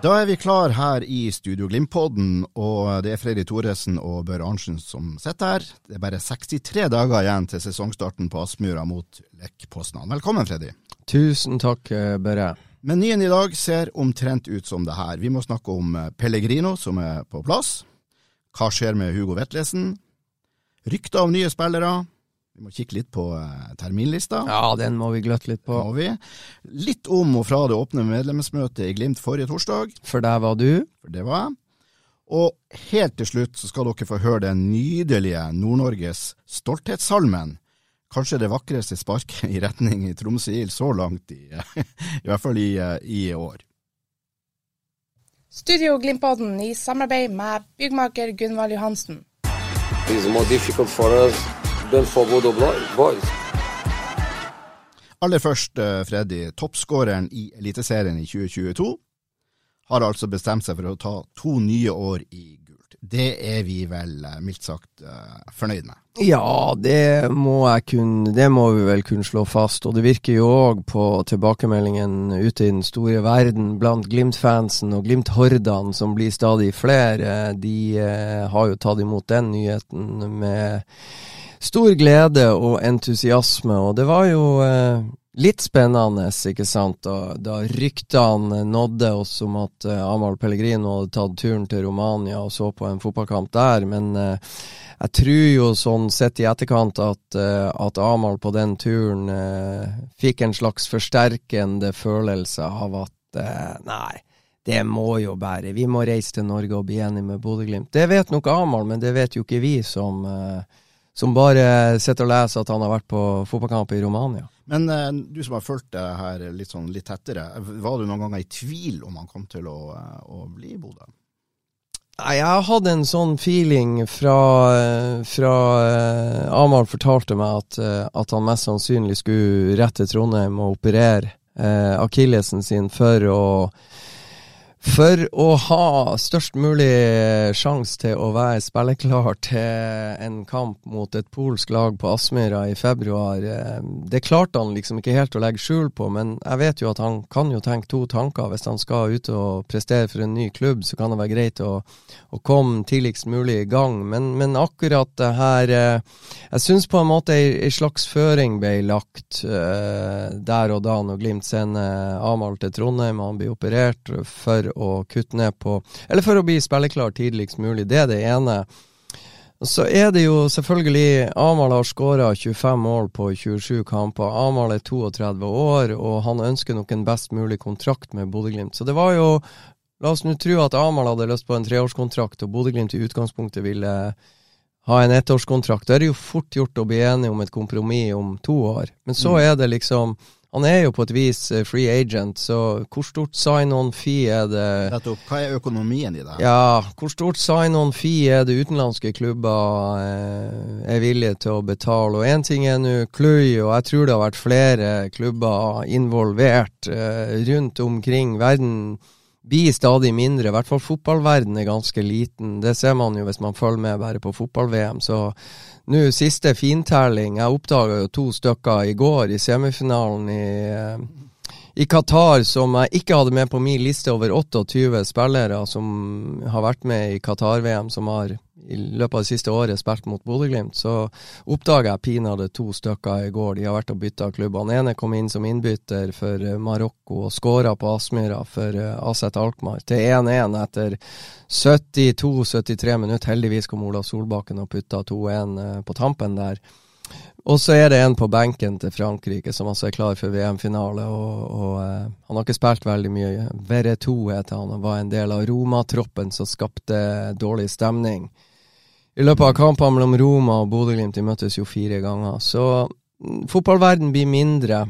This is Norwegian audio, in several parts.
Da er vi klar her i Studio Glimt-podden, og det er Fredrik Thoresen og Bør Arntzen som sitter her. Det er bare 63 dager igjen til sesongstarten på Aspmyra mot Lech Poznan. Velkommen, Freddy. Tusen takk, Børre. Menyen i dag ser omtrent ut som det her. Vi må snakke om eh, Pellegrino, som er på plass. Hva skjer med Hugo Vetlesen? Rykter av nye spillere. Vi må kikke litt på eh, terminlista. Ja, den må vi gløtte litt på. Må vi. Litt om og fra det åpne medlemsmøtet i Glimt forrige torsdag. For der var du. for det var jeg. Og helt til slutt så skal dere få høre den nydelige Nord-Norges stolthetssalmen. Kanskje det vakreste sparket i retning i Tromsø-IL så langt, i, i hvert fall i, i år. Studio Glimtodden i samarbeid med byggmaker Gunvald Johansen. It's more difficult for us than for Bodo Blo- boys. Aller først, eh, Freddy. Toppskåreren i Eliteserien i 2022 har altså bestemt seg for å ta to nye år i gult. Det er vi vel eh, mildt sagt eh, fornøyd med. Ja, det må jeg kun, det må vi vel kunne slå fast. Og det virker jo òg på tilbakemeldingen ute i den store verden blant Glimt-fansen og Glimt-hordene, som blir stadig flere. De har jo tatt imot den nyheten med stor glede og entusiasme. Og det var jo eh, litt spennende, ikke sant, da, da ryktene nådde oss om at eh, Amahl Pellegrino hadde tatt turen til Romania og så på en fotballkamp der. Men eh, jeg tror jo sånn sett i etterkant at, eh, at Amahl på den turen eh, fikk en slags forsterkende følelse av at nei, det må jo bære. Vi må reise til Norge og bli enige med Bodø-Glimt. Det vet nok Amahl, men det vet jo ikke vi som, eh, som bare sitter og leser at han har vært på fotballkamp i Romania. Men eh, du som har fulgt det her litt, sånn, litt tettere, var du noen ganger i tvil om han kom til å, eh, å bli i Bodø? Nei, jeg hadde en sånn feeling fra, eh, fra eh, Amahl fortalte meg at, eh, at han mest sannsynlig skulle rett til Trondheim og operere eh, akillesen sin for å for å ha størst mulig sjanse til å være spilleklar til en kamp mot et polsk lag på Aspmyra i februar. eh, Det klarte han liksom ikke helt å legge skjul på, men jeg vet jo at han kan jo tenke to tanker. Hvis han skal ut og prestere for en ny klubb, så kan det være greit å, å komme tidligst mulig i gang. Men, men akkurat det her eh, Jeg syns på en måte ei, slags føring ble lagt eh, der og da når Glimt sender Amahl til Trondheim og han blir operert for å kutte ned på Eller for å bli spilleklar tidligst mulig. Det er det ene. Så er det jo selvfølgelig Amahl har skåra 25 mål på 27 kamper. Amahl er 32 år, og han ønsker nok en best mulig kontrakt med Bodø-Glimt. Så det var jo La oss nå tro at Amahl hadde lyst på en treårskontrakt, og Bodø-Glimt i utgangspunktet ville ha en ettårskontrakt. Da er det jo fort gjort å bli enige om et kompromiss om to år. Men så Mm. er det liksom Han er jo på et vis eh, free agent, så hvor stort sign-on-fee er det Nettopp. Hva er økonomien i det? her? ja, hvor stort sign-on-fee er det utenlandske klubber eh, er villige til å betale? Og én ting er nå Cluy, og jeg tror det har vært flere klubber involvert eh, rundt omkring. Verden blir stadig mindre, i hvert fall fotballverden er ganske liten. Det ser man jo hvis man følger med bare på fotball-VM. Så nå siste fintelling, jeg oppdaga jo to stykker i går i semifinalen i eh, i Qatar, som jeg ikke hadde med på min liste over 28 spillere som har vært med i Qatar-VM, som har i løpet av det siste året spilt mot Bodø-Glimt, så oppdaga jeg pinadø to stykker i går. De har vært og bytta klubb. Han ene kom inn som innbytter for eh, Marokko og skåra på Aspmyra for eh, Aset Alkmaar til 1-1 etter 72-73 minutter. Heldigvis kom Ola Solbakken og putta 2-1 på tampen der. Og så er det en på benken til Frankrike som altså er klar for VM-finale. og, og uh, Han har ikke spilt veldig mye. Vereto heter han og var en del av Roma-troppen som skapte dårlig stemning. I løpet av kampene mellom Roma og Bodø-Glimt de møttes jo fire ganger. Så mm, fotballverden blir mindre.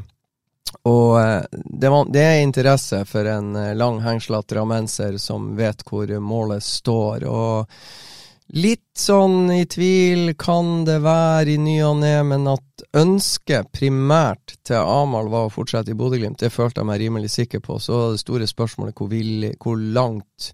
Og uh, det, er interesse for en uh, lang hengslete rammenser som vet hvor målet står. og Litt sånn i tvil kan det være i ny og ne, men at ønsket primært til Amahl var å fortsette i Bodø-Glimt, det følte jeg meg rimelig sikker på. Så det store spørsmålet hvor, villig, hvor langt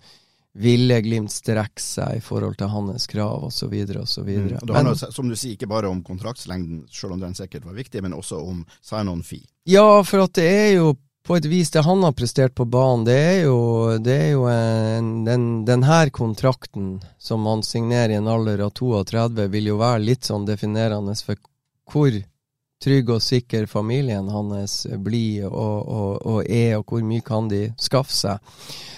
ville Glimt strekke seg i forhold til hans krav osv. osv. Mm. Det handler, som du sier, ikke bare om kontraktslengden, selv om den sikkert var viktig, men også om sign-on fee. Ja, for at det er jo på et vis, det han har prestert på banen, det er jo, det er jo en, den, den, her kontrakten som han signerer i en alder av 32, vil jo være litt sånn definerende for hvor trygg og sikker familien hans blir og, og, og, er, og hvor mye kan de skaffe seg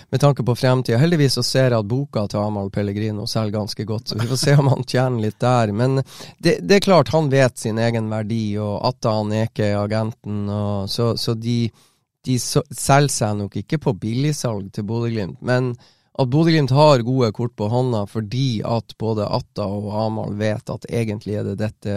med tanke på fremtida. Heldigvis så ser jeg at boka til Amahl Pellegrino selger ganske godt, så vi får se om han tjener litt der. Men det, det er klart, han vet sin egen verdi, og Atta han er er agenten, og så, så de de selger seg nok ikke på billigsalg til Bodø-Glimt, men at Bodø-Glimt har gode kort på hånda fordi at både Atta og Amahl vet at egentlig er det dette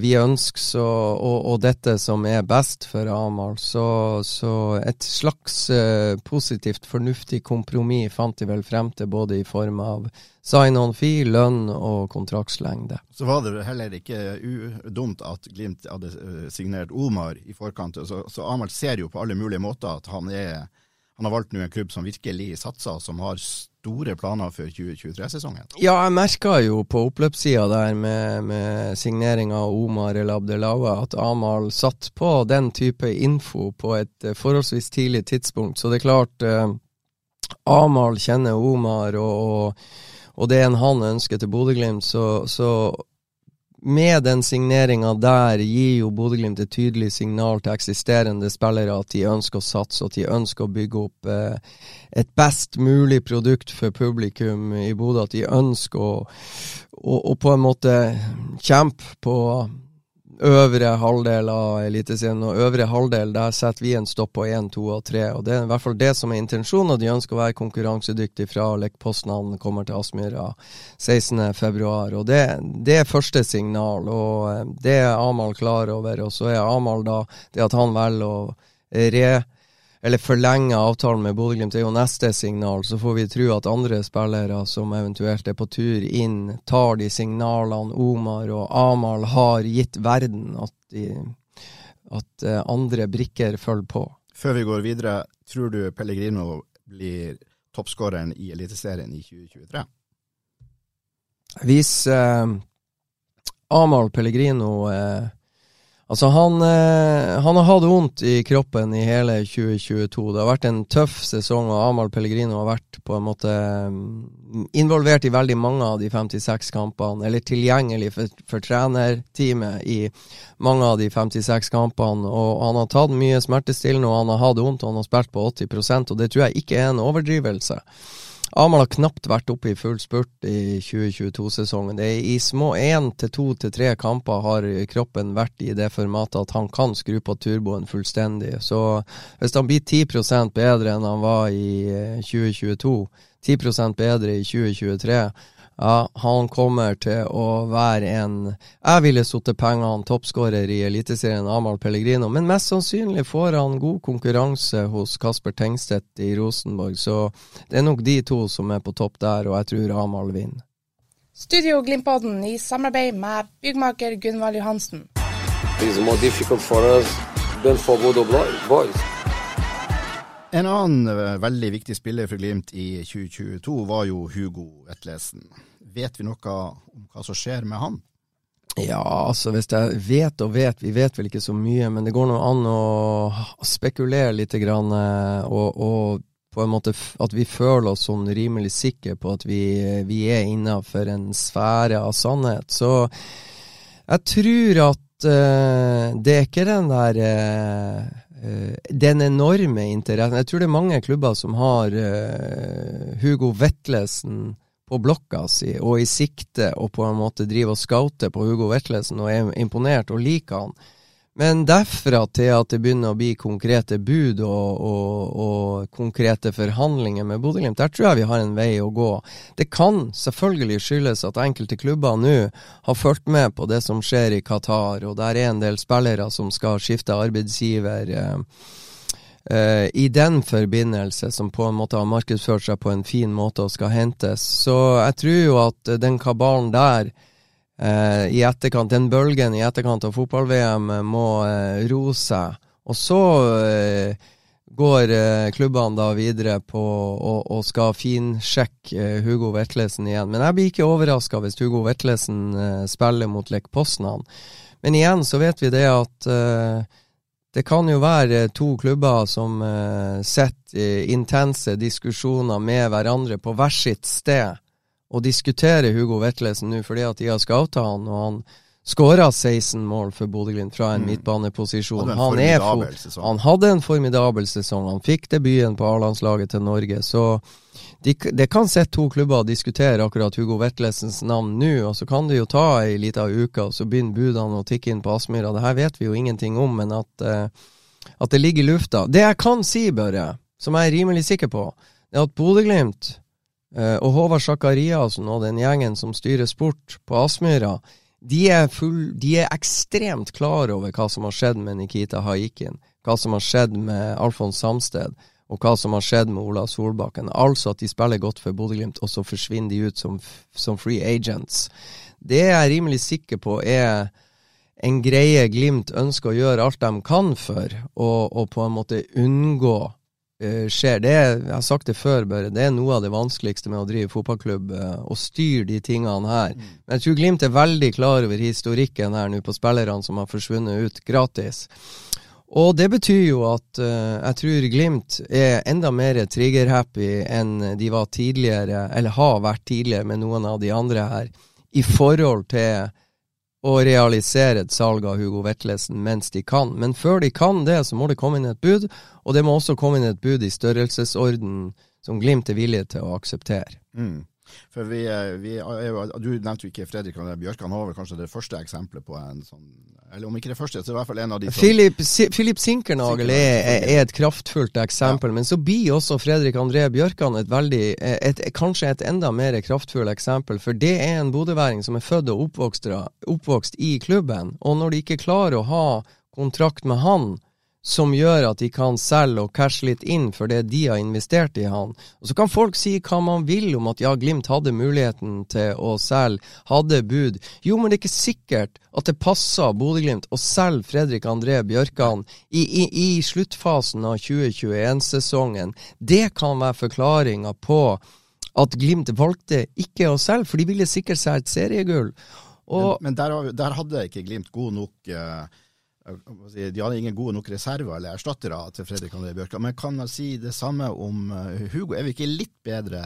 vi ønsker, så, og, og, dette som er best for Amahl. Så, så, et slags uh, positivt, fornuftig kompromiss fant de vel frem til, både i form av sign-on-fee, lønn og kontraktslengde. Så var det heller ikke dumt at Glimt hadde eh, signert Omar i forkant. Så, så Amahl ser jo på alle mulige måter at han, er, han har valgt nå en klubb som virkelig satser, som har store planer for 2023-sesongen. Ja, jeg merka jo på oppløpssida der med, med signeringa av Omar El Abdelawa at Amahl satt på den type info på et eh, forholdsvis tidlig tidspunkt. Så det er klart eh, Amahl kjenner Omar og, og og det er en han ønsker til Bodø-Glimt, så, så, med den signeringa der gir jo Bodø-Glimt et tydelig signal til eksisterende spillere at de ønsker å satse, at de ønsker å bygge opp eh, et best mulig produkt for publikum i Bodø. At de ønsker å, å, å på en måte kjempe på øvre halvdel av Eliteserien. Og øvre halvdel, der setter vi en stopp på 1, 2 og 3. Og det er i hvert fall det som er intensjonen, og de ønsker å være konkurransedyktige fra Lech Poznan kommer til Aspmyra 16.2. Og det, det, er første signal, og eh, det er Amahl klar over. Og så er Amahl da det at han velger å re eller forlenge avtalen med Bodø-Glimt, er jo neste signal. Så får vi tro at andre spillere som eventuelt er på tur inn, tar de signalene Omar og Amahl har gitt verden, at, de, at uh, andre brikker følger på. Før vi går videre, tror du Pellegrino blir toppskåreren i Eliteserien i 2023? Hvis eh, Amahl Pellegrino uh, Altså, han, eh, han, har hatt vondt i kroppen i hele 2022. Det har vært en tøff sesong, og Amahl Pellegrino har vært på en måte mm, involvert i veldig mange av de 56 kampene, eller tilgjengelig for, for trenerteamet i mange av de 56 kampene. Og han har tatt mye smertestillende, og han har hatt vondt, og han har spilt på 80% og det tror jeg ikke er en overdrivelse. Amahl har knapt vært oppe i full spurt i 2022-sesongen. Det er I små én til to til tre kamper har kroppen vært i det formatet at han kan skru på turboen fullstendig. Så hvis han blir 10% bedre enn han var i 2022, eh, 10% bedre i 2023, ja, han kommer til å være en Jeg ville satt pengene toppskårer i Eliteserien, Amahl Pellegrino, men mest sannsynlig får han god konkurranse hos Kasper Tengstedt i Rosenborg, så det er nok de to som er på topp der, og jeg tror Amahl vinner. Studio Glimpodden i samarbeid med byggmaker Gunvald Johansen. It's more difficult for us than for Bodo boys. En annen eh, veldig viktig spiller for Glimt i 2022 var jo Hugo Vetlesen. Vet vi noe om hva som skjer med han? Ja, altså hvis jeg vet og vet, vi vet vel ikke så mye, men det går nå an å spekulere litt grann, eh, og, og på en måte at vi føler oss sånn rimelig sikre på at vi, vi er innafor en sfære av sannhet. Så jeg tror at uh, det er ikke den der uh, Den enorme interessen Jeg tror det er mange klubber som har Hugo Vetlesen på blokka si og i sikte, og på en måte driver og scouter på Hugo Vetlesen og er imponert og liker han. Men derfra til at det begynner å bli konkrete bud og, og, og konkrete forhandlinger med Bodø-Glimt, der tror jeg vi har en vei å gå. Det kan selvfølgelig skyldes at enkelte klubber nå har fulgt med på det som skjer i Qatar, og der er en del spillere som skal skifte arbeidsgiver. Eh, uh, i den forbindelse, som på en måte har markedsført seg på en fin måte og skal hentes. Så jeg tror jo at den kabalen der eh, i etterkant, den bølgen i etterkant av fotball-VM eh, må eh, roe seg. Og så eh, går eh, klubbene da videre på og, og skal finsjekke eh, Hugo Vetlesen igjen. Men jeg blir ikke overraska hvis Hugo Vetlesen spiller mot Lech Poznan. Men igjen så vet vi det at det kan jo være to klubber som setter intense diskusjoner med hverandre på hvert sitt sted å diskutere Hugo Vetlesen nå fordi at de har scouta han, og han skåra 16 mål for Bodø-Glimt fra en mm. midtbaneposisjon. Han, han, hadde en formidabel sesong. Han fikk debuten på A-landslaget til Norge. Så de, det kan sitte to klubber og diskutere akkurat Hugo Vetlesens navn nå, og så kan det jo ta ei lita uke, og så begynner budene å tikke inn på Aspmyra. Det her vet vi jo ingenting om, men at, uh, at det ligger i lufta. Det jeg kan si, Børre, som jeg er rimelig sikker på, er at Bodø-Glimt og Håvard Sakariassen og den gjengen som styrer sport på Aspmyra, de de er ekstremt klar over hva som har skjedd med Nikita Haikin, hva som har skjedd med Alfons Samsted, og hva som har skjedd med Ola Solbakken. Altså at de spiller godt for Bodø-Glimt, og så forsvinner de ut som, som, free agents. Det jeg er rimelig sikker på, er en greie Glimt ønsker å gjøre alt de kan for, og, og på en måte unngå skjer. Det er, jeg har sagt det før, Børre, det er noe av det vanskeligste med å drive fotballklubb, uh, å styre de tingene her. Mm. Men jeg tror Glimt er veldig klar over historikken her nå på spillerne som har forsvunnet ut gratis. Og det betyr jo at uh, jeg tror Glimt er enda mer trigger-happy enn de var tidligere, eller har vært tidligere med noen av de andre her, i forhold til å realisere et salg av Hugo Vetlesen mens de kan. Men før de kan det, så må det komme inn et bud, og det må også komme inn et bud i størrelsesorden som Glimt er villig til å akseptere. Mm. For vi, vi Du nevnte jo ikke Fredrik André Bjørkan, han var vel kanskje det første eksempelet på en sånn Eller om ikke det første, så i hvert fall en av de som Philip, Philip Sinkernagel er, er, et kraftfullt eksempel, ja. men så blir også Fredrik André Bjørkan et veldig et, Kanskje et enda mer kraftfullt eksempel, for det er en bodøværing som er født og oppvokst, oppvokst i klubben, og når de ikke klarer å ha kontrakt med han, som gjør at de kan selge og cashe litt inn for det de har investert i han. Og Så kan folk si hva man vil om at ja, Glimt hadde muligheten til å selge, hadde bud. Jo, men det er ikke sikkert at det passer Bodø-Glimt å selge Fredrik André Bjørkan i, i, i sluttfasen av 2021-sesongen. Det kan være forklaringa på at Glimt valgte ikke å selge, for de ville sikkert et seriegull. Og, men, men der, der, hadde ikke Glimt god nok uh de hadde ingen gode nok reserver eller erstattere til Fredrik André Bjørkan, Men kan man si det samme om eh, Hugo? Er vi ikke litt bedre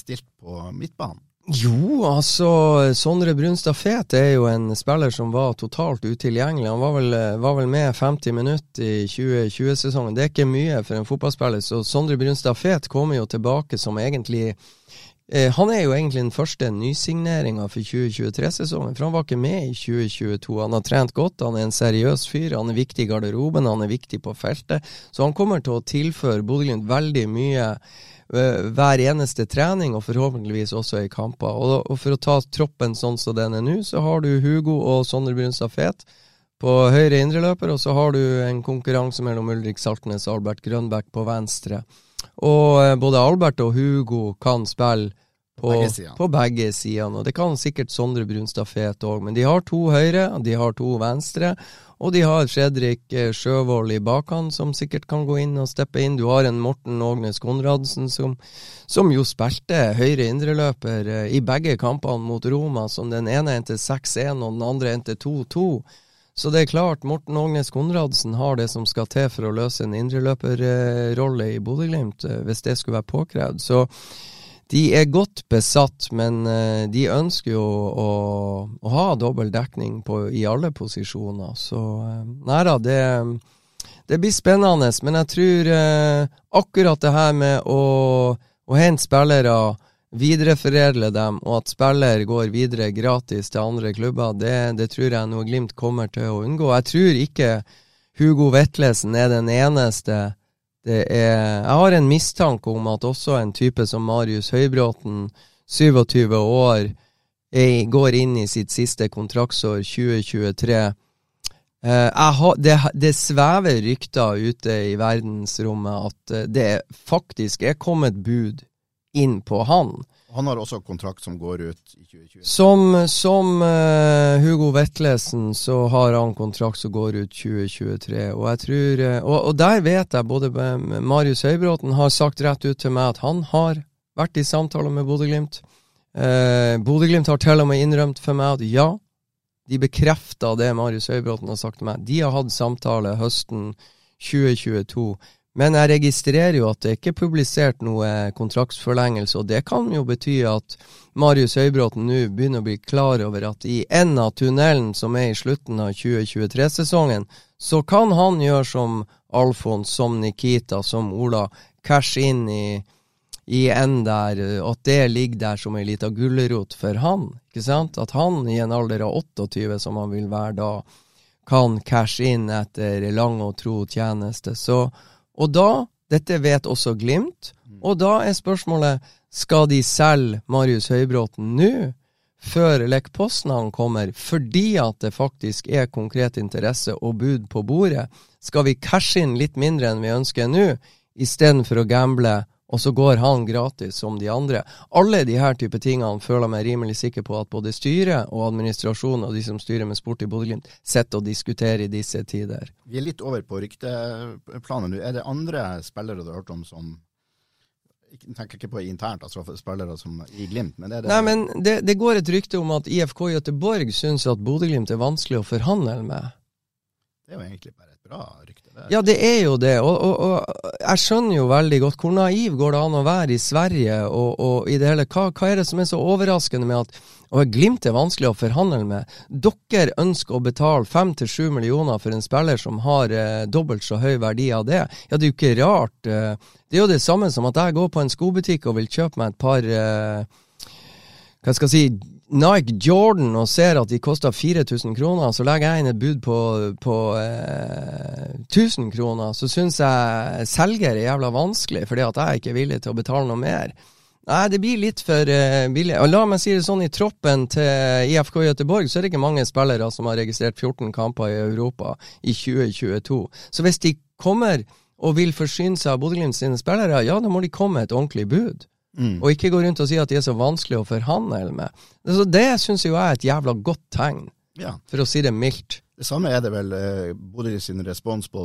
stilt på midtbanen? Jo, altså Sondre Brunstad Fet er jo en spiller som var totalt utilgjengelig. Han var vel, var vel med 50 minutter i 2020-sesongen. Det er ikke mye for en fotballspiller, så Sondre Brunstad Fet kommer jo tilbake som egentlig Eh, han er jo egentlig den første nysigneringa for 2023-sesongen, for han var ikke med i 2022. Han har trent godt, han er en seriøs fyr, han er viktig i garderoben, han er viktig på feltet. Så han kommer til å tilføre Bodø-Glimt veldig mye uh, hver eneste trening, og forhåpentligvis også i kamper. Og, for å ta troppen sånn som den er nå, så har du Hugo og Sondre Brunstad Fet på høyre indreløper, og så har du en konkurranse mellom Ulrik Saltnes og Albert Grønbæk på venstre. Og eh, både Albert og Hugo kan spille på på begge sidene. Og det kan sikkert Sondre Brunstad Fet òg, men de har to høyre, de har to venstre. Og de har Fredrik eh, Sjøvold i bakhånd, som sikkert kan gå inn og steppe inn. Du har en Morten Ågnes Konradsen, som, som jo spilte høyre indreløper eh, i begge kampene mot Roma, som den ene endte 6-1 og den andre endte 2-2. Så det er klart, Morten Ågnes Konradsen har det som skal til for å løse en indreløperrolle i Bodø-Glimt, eh, hvis det skulle være påkrevd. Så de er godt besatt, men eh, de ønsker jo å, å ha dobbel dekning på, i alle posisjoner. Så eh, nei da, det, det, blir spennende. Men jeg tror akkurat det her med å, å hente spillere videreforedle dem, og at spiller går videre gratis til andre klubber, det, det tror jeg noe Glimt kommer til å unngå. Jeg tror ikke Hugo Vetlesen er den eneste. Er, jeg har en mistanke om at også en type som Marius Høybråten, 27 år, er, går inn i sitt siste kontraktsår, 2023. Uh, har, det, det, svever rykter ute i verdensrommet at uh, det faktisk er kommet bud inn på han. Han har også kontrakt som går ut i 2020? Som, som uh, Hugo Vetlesen så har han kontrakt som går ut 2023. Og jeg tror, uh, og, og, der vet jeg både Marius Høybråten har sagt rett ut til meg at han har vært i samtaler med Bodø-Glimt. Uh, Bodø-Glimt har til og med innrømt for meg at ja, de bekrefter det Marius Høybråten har sagt til meg. De har hatt samtale høsten 2022 men jeg registrerer jo at det ikke er publisert noe kontraktsforlengelse, og det kan jo bety at Marius Høybråten nå begynner å bli klar over at i enden av tunnelen som er i slutten av 2023-sesongen, så kan han gjøre som Alfons, som Nikita, som Ola, cash inn i, i enden der, at det ligger der som ei lita gulrot for han. ikke sant? At han i en alder av 28, som han vil være da, kan cash inn etter lang og tro tjeneste. Så og da, dette vet også Glimt, og da er spørsmålet skal de selge Marius Høybråten nå, før Lech Poznan kommer, fordi at det faktisk er konkret interesse og bud på bordet? Skal vi cashe inn litt mindre enn vi ønsker nå, istedenfor å gamble og så går han gratis som de andre. Alle de her type tingene føler meg rimelig sikker på at både styret og administrasjonen og de som styrer med sport i Bodø-Glimt, sitter og diskuterer i disse tider. Vi er litt over på rykteplanet nå. Er det andre spillere du har hørt om som jeg tenker ikke på internt, altså spillere som i Glimt, men er det Nei, men det, det går et rykte om at IFK Göteborg syns at Bodø-Glimt er vanskelig å forhandle med. Det er jo egentlig bare et bra rykte. Ja, det er jo det. Og, og, og, jeg skjønner jo veldig godt hvor naiv går det an å være i Sverige. Og, og i det hele, hva, hva, er det som er så overraskende med at og Glimt er vanskelig å forhandle med. Dere ønsker å betale fem til sju millioner for en spiller som har eh, dobbelt så høy verdi av det. Ja, det er jo ikke rart. Eh, det er jo det samme som at jeg går på en skobutikk og vil kjøpe meg et par eh, Hva skal jeg si Nike Jordan og ser at de koster 4000 kroner, så legger jeg inn et bud på, på eh, 1000 kroner, så syns jeg selger er jævla vanskelig, fordi at jeg ikke er villig til å betale noe mer. Nei, det blir litt for eh, billig. Og la meg si det sånn, i troppen til IFK Göteborg så er det ikke mange spillere som har registrert 14 kamper i Europa i 2022. Så hvis de kommer og vil forsyne seg av Bodø-Glimt sine spillere, ja, da må de komme med et ordentlig bud. Mm. Og ikke gå rundt og si at de er så vanskelig å forhandle med. Altså, det syns jeg er et jævla godt tegn, ja. for å si det mildt. Det samme er det vel eh, Bodø sin respons på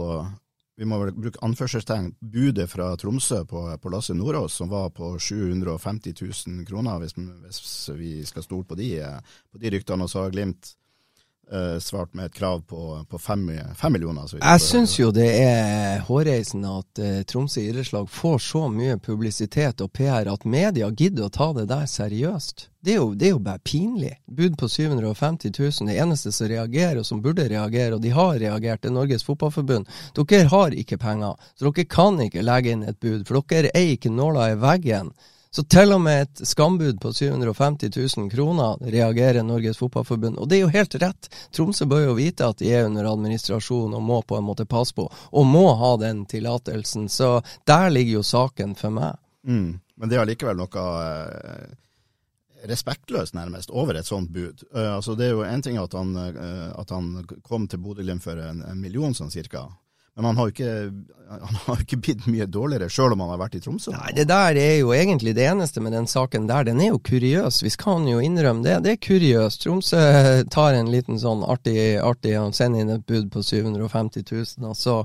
vi må vel bruke anførselstegn, budet fra Tromsø på, på Lasse Nordås, som var på 750 000 kroner, hvis, hvis vi skal stole på de, eh, på de ryktene. Og så har Glimt uh, svart med et krav på, på fem, fem, millioner. jeg syns jo det er hårreisende at uh, Tromsø idrettslag får så mye publisitet og PR at media gidder å ta det der seriøst. Det er, jo, det er jo bare pinlig. Bud på 750 000. Det eneste som reagerer, og som burde reagere, og de har reagert, er Norges Fotballforbund. Dere har ikke penger, så dere kan ikke legge inn et bud, for dere eier ikke nåla i veggen. Så til og med et skambud på 750 000 kroner reagerer Norges Fotballforbund. Og det er jo helt rett. Tromsø bør jo vite at de er under administrasjon og må på en måte passe på, og må ha den tillatelsen. Så der ligger jo saken for meg. Mm. Men det er allikevel noe eh, respektløst, nærmest, over et sånt bud. Uh, altså Det er jo én ting at han, uh, at han kom til Bodø-Glimt for en, en, million sånn cirka, men han har jo ikke, han har ikke blitt mye dårligere, sjøl om han har vært i Tromsø. Nei, Det der er jo egentlig det eneste med den saken der. Den er jo kuriøs. Vi skal jo innrømme det. Det er kuriøst. Tromsø tar en liten sånn artig, artig og sender inn et bud på 750 000, og så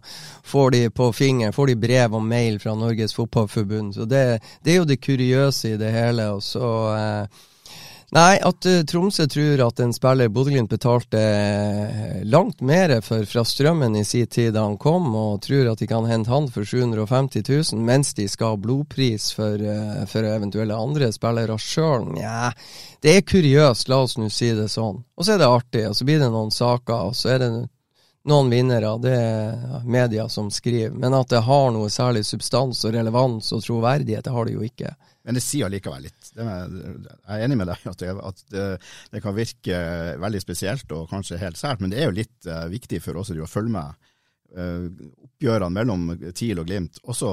får de på fingeren får de brev og mail fra Norges Fotballforbund. Så det, det, er jo det kuriøse i det hele. og så... Eh, Nei, at uh, Tromsø tror at en spiller Bodø-Glimt betalte uh, langt mer for fra Strømmen i sin tid da han kom, og tror at de kan hente han for 750 000, mens de skal ha blodpris for, uh, for eventuelle andre spillere sjøl. Nja, det er kuriøst, la oss nå si det sånn. Og så er det artig, og så blir det noen saker, og så er det noen vinnere, det er media som skriver. Men at det har noe særlig substans og relevans og troverdighet, det har det jo ikke. Men det sier allikevel litt. Er, jeg er enig med deg at, det, at det, det, kan virke veldig spesielt og kanskje helt sært, men det er jo litt uh, viktig for oss å følge med uh, oppgjørene mellom TIL og Glimt, også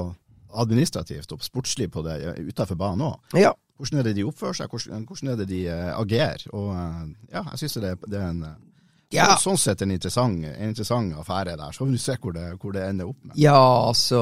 administrativt og sportslig på det utenfor banen òg. Ja. Hvordan er det de oppfører seg, hvordan, hvordan er det de uh, agerer? Og ja, jeg synes det, det er en ja. Sånn sett en interessant, en interessant affære der. Så får vi se hvor det, hvor det, ender opp med. Ja, altså,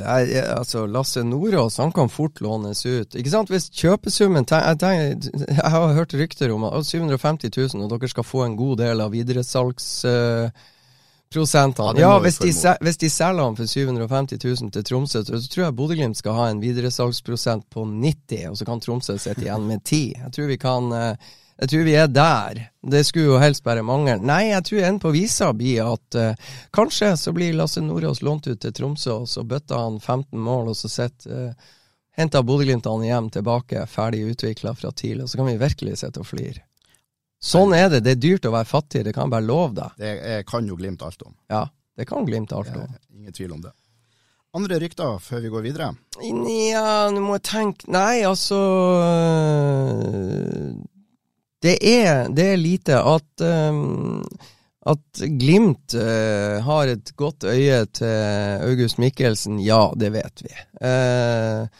jeg, altså Lasse Nordås han kan fort lånes ut. Ikke sant? Hvis kjøpesummen Jeg, jeg, jeg har hørt rykter om at 750 000, og dere skal få en god del av videresalgsprosentene. Uh, ja, hvis de, hvis de, selger han for 750 000 til Tromsø, så tror jeg Bodø-Glimt skal ha en videresalgsprosent på 90, og så kan Tromsø sitte igjen med 10. Jeg tror vi kan uh, jeg tror vi er der. Det skulle jo helst bare mangle. Nei, jeg tror en på visa blir at uh, kanskje så blir Lasse Nordås lånt ut til Tromsø, og så bøtter han 15 mål, og så sitter uh, henter Bodø-Glimt han hjem tilbake, ferdig utvikla fra TIL, og så kan vi virkelig sitte og flire. Sånn er det. Det er dyrt å være fattig, det kan jeg bare love deg. Det kan jo Glimt alt om. Ja, det kan Glimt alt om. Ingen tvil om det. Andre rykter før vi går videre? Ja, nå må jeg tenke Nei, altså det er, det er lite at um, at Glimt uh, har et godt øye til August Mikkelsen, ja, det vet vi. Uh,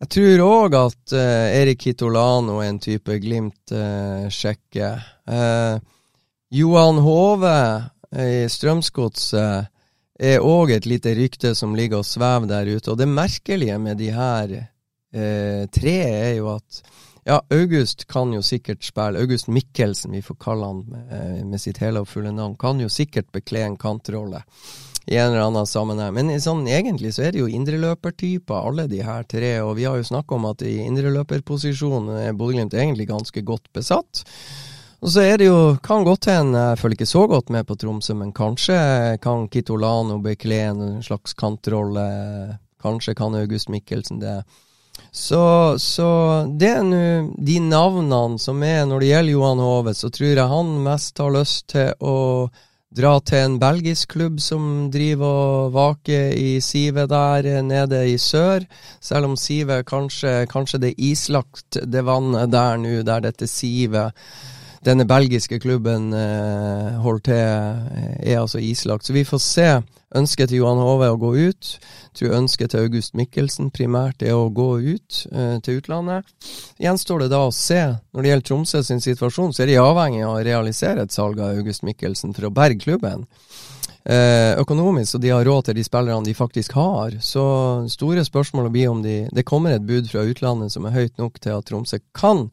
jeg tror òg at uh, Erik Hitolano er en type Glimt sjekker. Johan Hove i Strømsgodset er òg et lite rykte som ligger og svever der ute. Og det merkelige med de her tre er jo at ja, August kan jo sikkert spille. August Mikkelsen, vi får kalle han eh, med sitt hele og fulle navn, kan jo sikkert bekle en kantrolle i en eller annen sammenheng. Men sånn, egentlig så er det jo indreløpertyper, alle de her tre. Og vi har jo snakka om at i indreløperposisjonen er Bodø-Glimt egentlig ganske godt besatt. Og så er det jo, kan godt hende, jeg følger ikke så godt med på Tromsø, men kanskje kan Kitolano bekle en slags kantrolle. Kanskje kan August Mikkelsen det. Så, så det er nå de navnene som er Når det gjelder Johan Hove, så tror jeg han mest har lyst til å dra til en belgisk klubb som driver og vaker i sivet der nede i sør. Selv om sivet kanskje, kanskje det er islagt, det vannet der nå, der dette sivet denne belgiske klubben eh, holder til, eh, er altså islagt. Så vi får se. Ønsket til Johan Hove å gå ut. Tror ønsket til August Mikkelsen primært er å gå ut eh, til utlandet. Gjenstår det da å se. Når det gjelder Tromsø sin situasjon, så er de avhengig av å realisere et salg av August Mikkelsen for å berge klubben. Eh, økonomisk, og de har råd til de spillerne de faktisk har. Så store spørsmål blir om de, det kommer et bud fra utlandet som er høyt nok til at Tromsø kan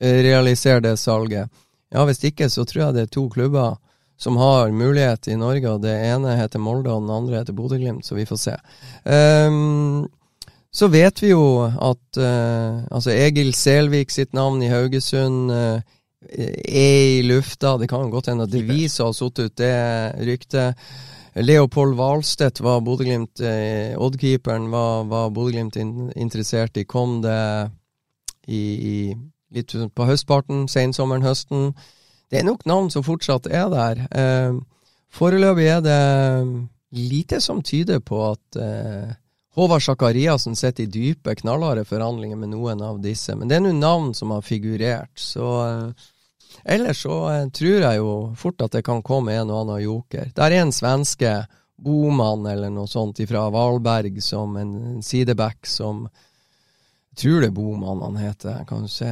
eh, realisere det salget. Ja, hvis ikke så tror jeg det er to klubber som har mulighet i Norge, og det ene heter Molde, og den andre heter Bodø-Glimt, så vi får se. Um, så vet vi jo at uh, altså Egil Selvik sitt navn i Haugesund uh, er i lufta. Det kan jo godt hende at Devisa har satt ut det ryktet. Leopold Hvalstedt var Bodø-Glimt eh, Odd-keeperen var, var Bodø-Glimt in, interessert i. Kom det i, i litt på høstparten, sensommeren, høsten. Det er nok navn som fortsatt er der. Eh, foreløpig er det lite som tyder på at eh, Håvard Sakariassen sitter i dype, knallharde forhandlinger med noen av disse. Men det er nå navn som har figurert. Så eh, ellers så eh, tror jeg jo fort at det kan komme en og annen joker. Der er en svenske, Boman eller noe sånt fra Valberg, som en, sideback som jeg tror det er Boman han heter. Kan du se.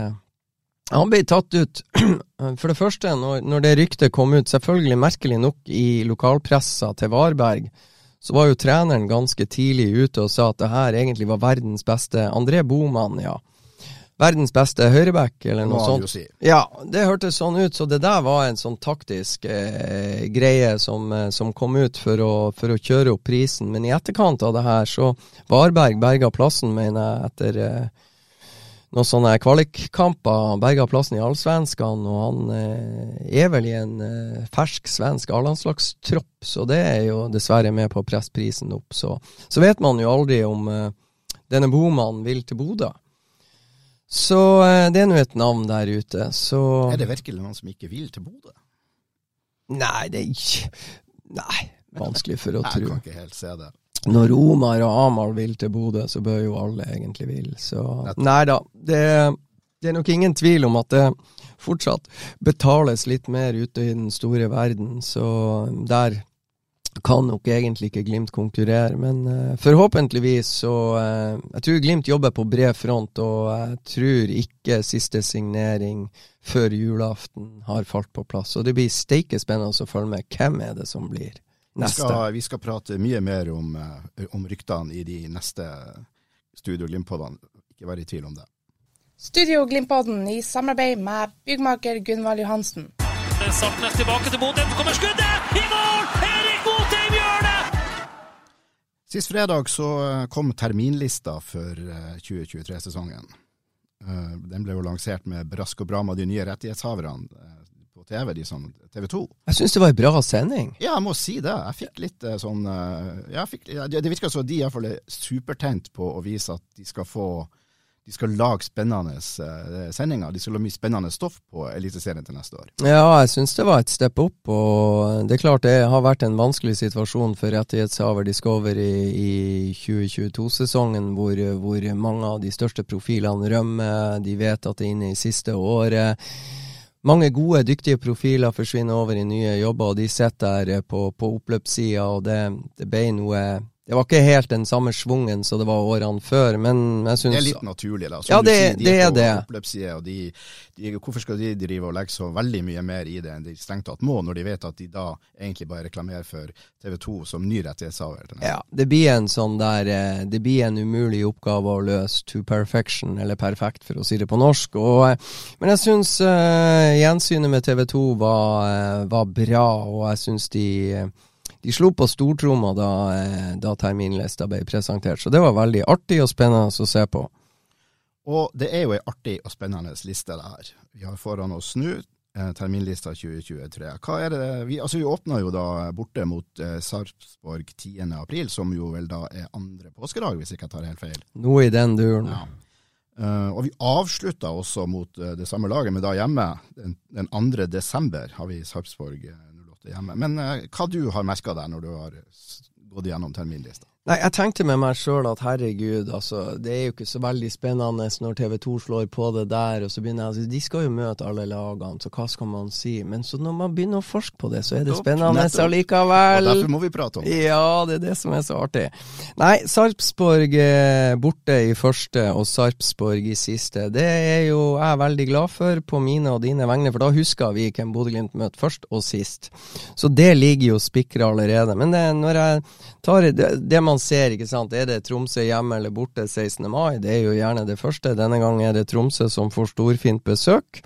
Han ble tatt ut, for det første, når, når det ryktet kom ut, selvfølgelig merkelig nok i lokalpressa til Varberg, så var jo treneren ganske tidlig ute og sa at det her egentlig var verdens beste André Boman, ja. Verdens beste høyreback, eller noe sånt. Si. Ja, det hørtes sånn ut, så det der var en sånn taktisk eh, greie som, eh, som, kom ut for å, for å, kjøre opp prisen. Men i etterkant av det her, så Varberg berga plassen, mener jeg, etter eh, noen sånne kvalikkamper, berga plassen i Allsvenskan, og han eh, er vel i en eh, fersk svensk A-landslagstropp, så det er jo dessverre med på å presse prisen opp. Så, så vet man jo aldri om eh, denne bomannen vil til Bodø. Så eh, det er nå et navn der ute, så Er det virkelig noen som ikke vil til Bodø? Nei, det er ikke Nei, vanskelig for å tro. Jeg kan ikke helt se det. Når Omar og Amal vil til Bodø, så bør jo alle egentlig vil. Så Nei da. Det, det er nok ingen tvil om at det fortsatt betales litt mer ute i den store verden, så der kan nok egentlig ikke Glimt konkurrere. Men uh, forhåpentligvis så uh, Jeg tror Glimt jobber på bred front, og jeg tror ikke siste signering før julaften har falt på plass. Og det blir steike spennende å følge med. Hvem er det som blir Vi skal, vi skal prate mye mer om, eh, om ryktene i de neste Studio Glimt-podene. Ikke vær i tvil om det. Studio Glimt-podden i samarbeid med byggmaker Gunvald Johansen. Tilbake til Bodø. Så kommer skuddet! I mål! Erik Botheim gjør det! Sist fredag så eh, kom terminlista for eh, 2023-sesongen. Eh, Den ble jo lansert med brask og bram av de nye rettighetshaverne på TV, de som TV 2. Jeg syns det var en bra sending. Ja, jeg må si det. Jeg fikk litt eh, sånn eh, fikk, Det virker som de iallfall er supertent på å vise at de skal få de skal lage spennende eh, sendinger. De skal lage mye spennende stoff på Eliteserien til neste år. Ja, jeg syns det var et step opp, og det er klart det har vært en vanskelig situasjon for rettighetshaver Discovery i 2022-sesongen, hvor, hvor mange av de største profilene rømmer. De vet at det er inne i siste året. Mange gode, dyktige profiler forsvinner over i nye jobber, og de sitter der på, på oppløpssida, og det, det ble noe Det var ikke helt den samme svungen som det var årene før, men jeg syns Det er litt naturlig, da. Som Ja, det- sier, de det er det. oppløpsside, og de, de, hvorfor skal de drive og legge så veldig mye mer i det enn de strengt tatt må, når de vet at de da egentlig bare reklamerer for TV 2 som ny rettighetshaver? Ja, det blir en sånn der eh, Det blir en umulig oppgave å løse to perfection, eller perfekt, for å si det på norsk. Og, eh, men jeg syns uh, gjensynet med TV 2 var, eh, var bra, og jeg syns de eh, de slo på stortromma da, eh, da terminlista ble presentert, så det var veldig artig og spennende å se på. Og det er jo ei artig og spennende liste, det her. Vi har foran oss nå eh, terminlista 2023. Hva er det Vi, altså, vi åpna jo da borte mot eh, Sarpsborg 10. april, som jo vel da er andre påskedag, hvis ikke jeg tar helt feil. Noe i den duren. Ja. Uh, og vi avslutta også mot uh, det samme laget, men da hjemme. Den, den 2. desember har vi Sarpsborg 08 hjemme. Men eh, hva du har merka der når du har gått gjennom terminlista? Nei, jeg tenkte med meg sjøl at herregud, altså, det er jo ikke så veldig spennende når TV 2 slår på det der, og så begynner jeg altså, De skal jo møte alle lagene, så hva skal man si? Men så når man begynner å forske på det, så er det spennende nettopp. Og derfor må vi prate om det. Ja, det er det som er så artig. Nei, Sarpsborg eh, borte i første og Sarpsborg i siste. Det er jo jeg veldig glad for på mine og dine vegne, for da husker vi hvem Bodø-Glimt møtte først og sist. Så det ligger jo spikra allerede. Men det, når jeg tar det, det man ser, ikke sant, er det Tromsø hjemme eller borte 16. mai? Det er jo gjerne det første. Denne gang er det Tromsø som får storfint besøk.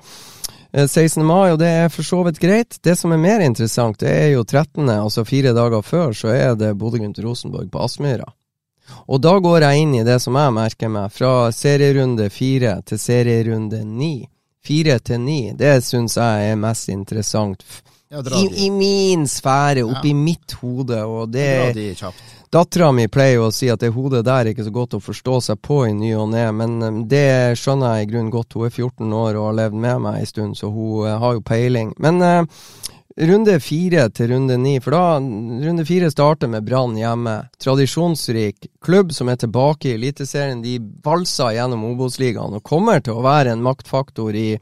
Eh, 16. mai, og det er for så vidt greit. Det som er mer interessant, det er jo 13., altså fire dager før, så er det Bodø-Glimt-Rosenborg på Aspmyra. Og da går jeg inn i det som jeg merker meg, fra serierunde fire til serierunde ni. Fire til ni, det syns jeg er mest interessant. I. I min sfære, oppi Ja. mitt hode, og det Dra de kjapt. Dattera mi pleier jo å si at det hodet der er ikke så godt å forstå seg på i ny og ne, men eh, det skjønner jeg i grunnen godt. Hun er 14 år og har levd med meg en stund, så hun eh, har jo peiling. Men eh, runde fire til runde ni, for da Runde fire starter med Brann hjemme. Tradisjonsrik klubb som er tilbake i Eliteserien. De valser gjennom Obos-ligaen og kommer til å være en maktfaktor i,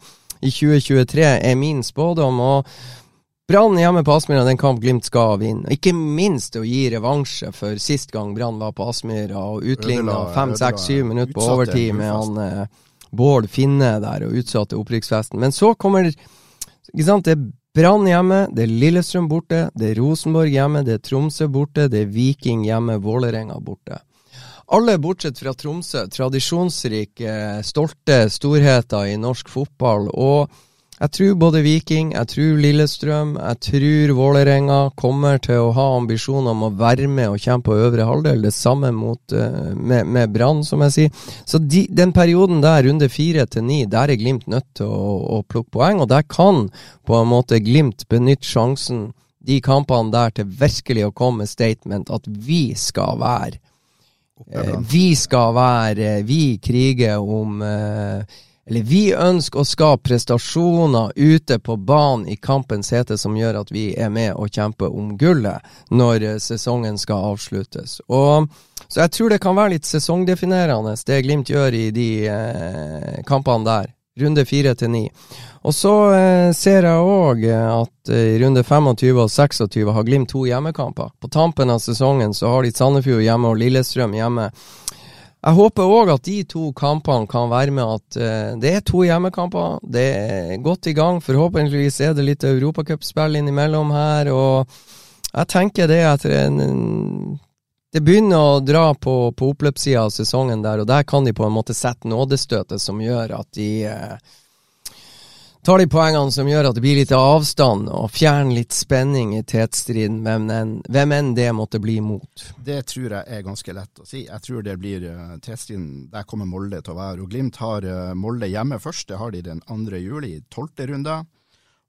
i 2023, er min spådom. og Brann hjemme på Aspmyra, den kamp Glimt skal vinne. Ikke minst å gi revansje for sist gang Brann var på Aspmyra og utligna fem, seks, syv minutter på overtid med han eh, Bård Finne der og utsatte opprykksfesten. Men så kommer ikke sant, det er Brann hjemme, det er Lillestrøm borte, det er Rosenborg hjemme, det er Tromsø borte, det er Viking hjemme, Vålerenga borte. Alle bortsett fra Tromsø, tradisjonsrike, stolte storheter i norsk fotball. og Jeg tror både Viking, jeg tror Lillestrøm, jeg tror Vålerenga kommer til å ha ambisjoner om å være med og kjempe på øvre halvdel. Det samme mot, uh, med, med Brann, som jeg sier. Så de, den perioden der, runde fire til ni, der er Glimt nødt til å, å, plukke poeng. Og der kan på en måte Glimt benytte sjansen, de kampene der, til virkelig å komme med statement at vi skal være uh, Vi skal være Vi kriger om uh, eller vi ønsker å skape prestasjoner ute på banen i kampens hete som gjør at vi er med og kjemper om gullet når eh, sesongen skal avsluttes. Og, så jeg tror det kan være litt sesongdefinerende, det Glimt gjør i de eh, kampene der. Runde fire til ni. Og så eh, ser jeg òg at i eh, runde 25 og 26 har Glimt to hjemmekamper. På tampen av sesongen så har de Sandefjord hjemme og Lillestrøm hjemme. Jeg håper òg at de to kampene kan være med at uh, det er to hjemmekamper. Det er godt i gang. Forhåpentligvis er det litt europacupspill innimellom her. Og jeg tenker det etter en, Det begynner å dra på, på oppløpssida av sesongen der, og der kan de på en måte sette nådestøtet som gjør at de uh, tar de poengene som gjør at det blir litt avstand, og fjerner litt spenning i tetstriden, hvem, hvem enn det måtte bli mot? Det tror jeg er ganske lett å si. Jeg tror det blir uh, tetstriden, der kommer Molde til å være. Og Glimt har uh, Molde hjemme først, det har de den 2. juli, 12. runde.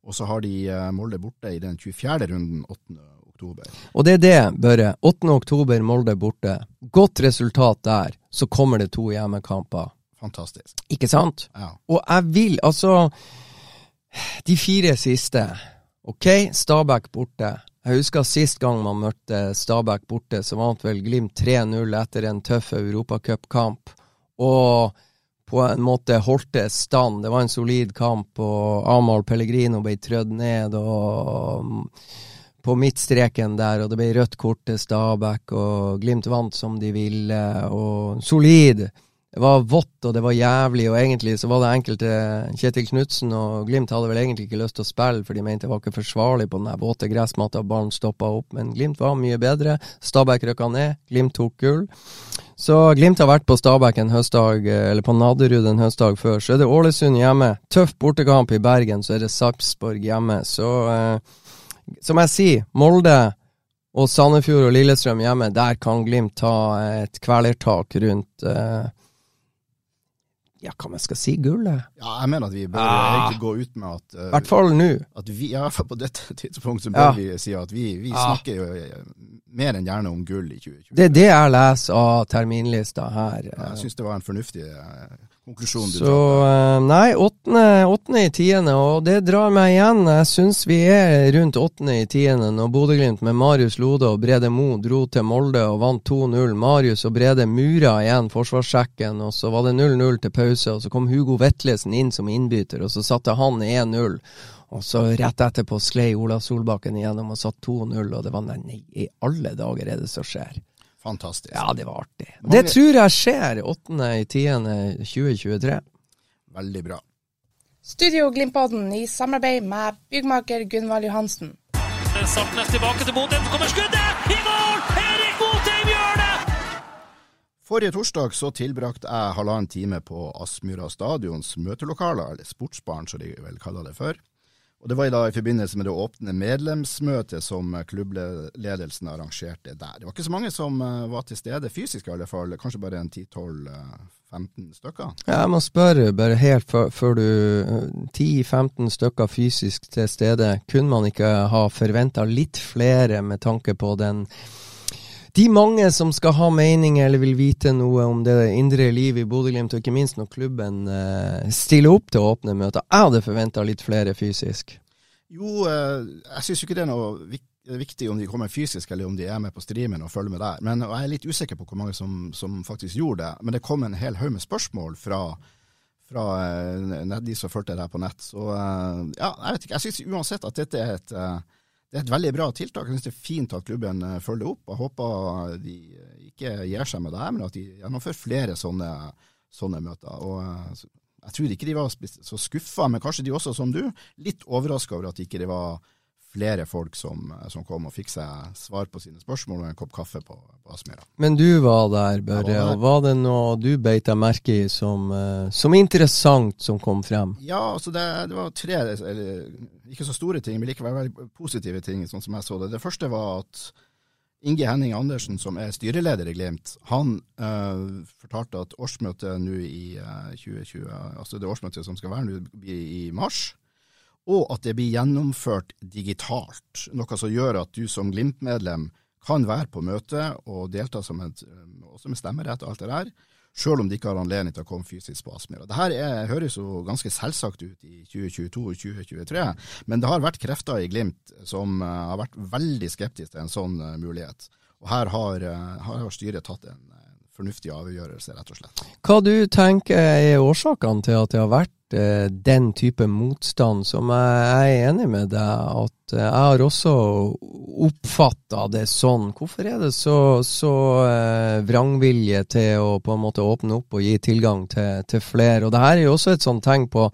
Og så har de uh, Molde borte i den 24. runden, 8. oktober. Og det er det, Børre. 8. oktober, Molde borte. Godt resultat der, så kommer det to hjemmekamper. Fantastisk. Ikke sant? Ja. Og jeg vil, altså de fire siste. Ok, Stabæk borte. Jeg husker sist gang man møtte Stabæk borte, så vant vel Glimt 3-0 etter en tøff europacupkamp. Og på en måte holdt det stand. Det var en solid kamp, og Amahl Pellegrino ble trødd ned og på midtstreken der, og det ble rødt kort til Stabæk, og Glimt vant som de ville, og solid. Det var vått og det var jævlig, og egentlig så var det enkelte Kjetil Knutsen og Glimt hadde vel egentlig ikke lyst til å spille, for de mente det var ikke forsvarlig på den våte gressmatta. Ballen stoppa opp, men Glimt var mye bedre. Stabæk røkka ned, Glimt tok gull. Så Glimt har vært på Stabæk en høstdag, eller på Nadderud en høstdag før. Så er det Ålesund hjemme. Tøff bortekamp i Bergen, så er det Sarpsborg hjemme. Så eh, som jeg sier, Molde og Sandefjord og Lillestrøm hjemme, der kan Glimt ta et kvelertak rundt eh, ja, hva man skal si, gullet? Ja, jeg mener at vi bør ah. egentlig gå ut med at I uh, hvert fall nå. At vi, ja, på dette tidspunktet så bør ja. vi si at vi, vi ah. snakker jo eh, mer enn gjerne om gull i 2020. Det er det jeg leser av terminlista her. Ja, jeg syns det var en fornuftig uh, konklusjon. Så uh, nei, åttende i tiende, og det drar meg igjen. Jeg syns vi er rundt åttende i tiende når Bodø-Glimt med Marius Lode og Brede Mo dro til Molde og vant 2-0. Marius og Brede mura igjen forsvarssjekken, og så var det 0-0 til pause. og Så kom Hugo Vetlesen inn som innbytter, og så satte han 1-0. Og så rett etterpå sklei Ola Solbakken igjennom og satt 2-0, og det var nei, i alle dager er det som skjer. Fantastisk. Ja, det var artig. Mange... Det tror jeg skjer 8.10.2023. Veldig bra. Studio Glimpodden i samarbeid med byggmaker Gunvald Johansen. Sartnes tilbake til Bodø, så kommer skuddet! I mål! Erik Botheim gjør det! Forrige torsdag så tilbrakte jeg halvannen time på Aspmyra stadions møtelokaler, eller Sportsbaren som de vel kaller det for. Og Det var da i forbindelse med det åpne medlemsmøtet som klubbledelsen arrangerte der. Det var ikke så mange som eh, var til stede fysisk, i alle fall. Kanskje bare en 10-12-15 eh, stykker. Ja, jeg må spørre, bare helt før, du 10-15 eh, stykker fysisk til stede. Kunne man ikke ha forventa litt flere med tanke på den de mange som skal ha mening eller vil vite noe om det indre livet i Bodø-Glimt, og ikke minst når klubben eh, stiller opp til å åpne møter. Jeg hadde forventa litt flere fysisk. Jo, eh, jeg syns ikke det er noe viktig om de kommer fysisk eller om de er med på streamen og følger med der. Men jeg er litt usikker på hvor mange som, som faktisk gjorde det. Men det kom en hel haug med spørsmål fra, fra eh, de som fulgte det her på nett. Så ja, jeg vet ikke. Jeg syns uansett at dette er et det er et veldig bra tiltak. Jeg synes det er fint at klubben eh, følger opp. Jeg håper de ikke gir seg med det her, men at de gjennomfører flere sånne, sånne møter. Og eh, jeg tror ikke de var så skuffa, men kanskje de også, som du, litt overraska over at ikke det var flere folk som, som kom og fikk seg svar på sine spørsmål og en kopp kaffe på, på Aspmyra. Men du var der, Børre. Og Var det noe du beit deg merke i som, eh, som interessant som kom frem? Ja, altså det, det var tre, eller, ikke så store ting, men likevel veldig positive ting, sånn som jeg så det. Det første var at Inge Henning Andersen, som er styreleder i Glimt, han eh, fortalte at årsmøtet nå i eh, 2020, altså det årsmøtet som skal være nå, i mars, og at det blir gjennomført digitalt. Noe som gjør at du som Glimt-medlem kan være på møte og delta som et, eh, også med stemmerett og alt det der, selv om de ikke har anledning til å komme fysisk på Aspmyra. Dette høres jo ganske selvsagt ut i 2022 og 2023, men det har vært krefter i Glimt som eh, har vært veldig skeptiske til en sånn eh, mulighet. Og her har, her har styret tatt en fornuftig avgjørelse, rett og slett. Hva du tenker er årsakene til at det har vært den type motstand, som jeg er enig med deg at eh, jeg har også oppfatta det sånn. Hvorfor er det så, så eh, vrangvilje til å på en måte åpne opp og gi tilgang til, til flere? Og det her er jo også et sånt tegn på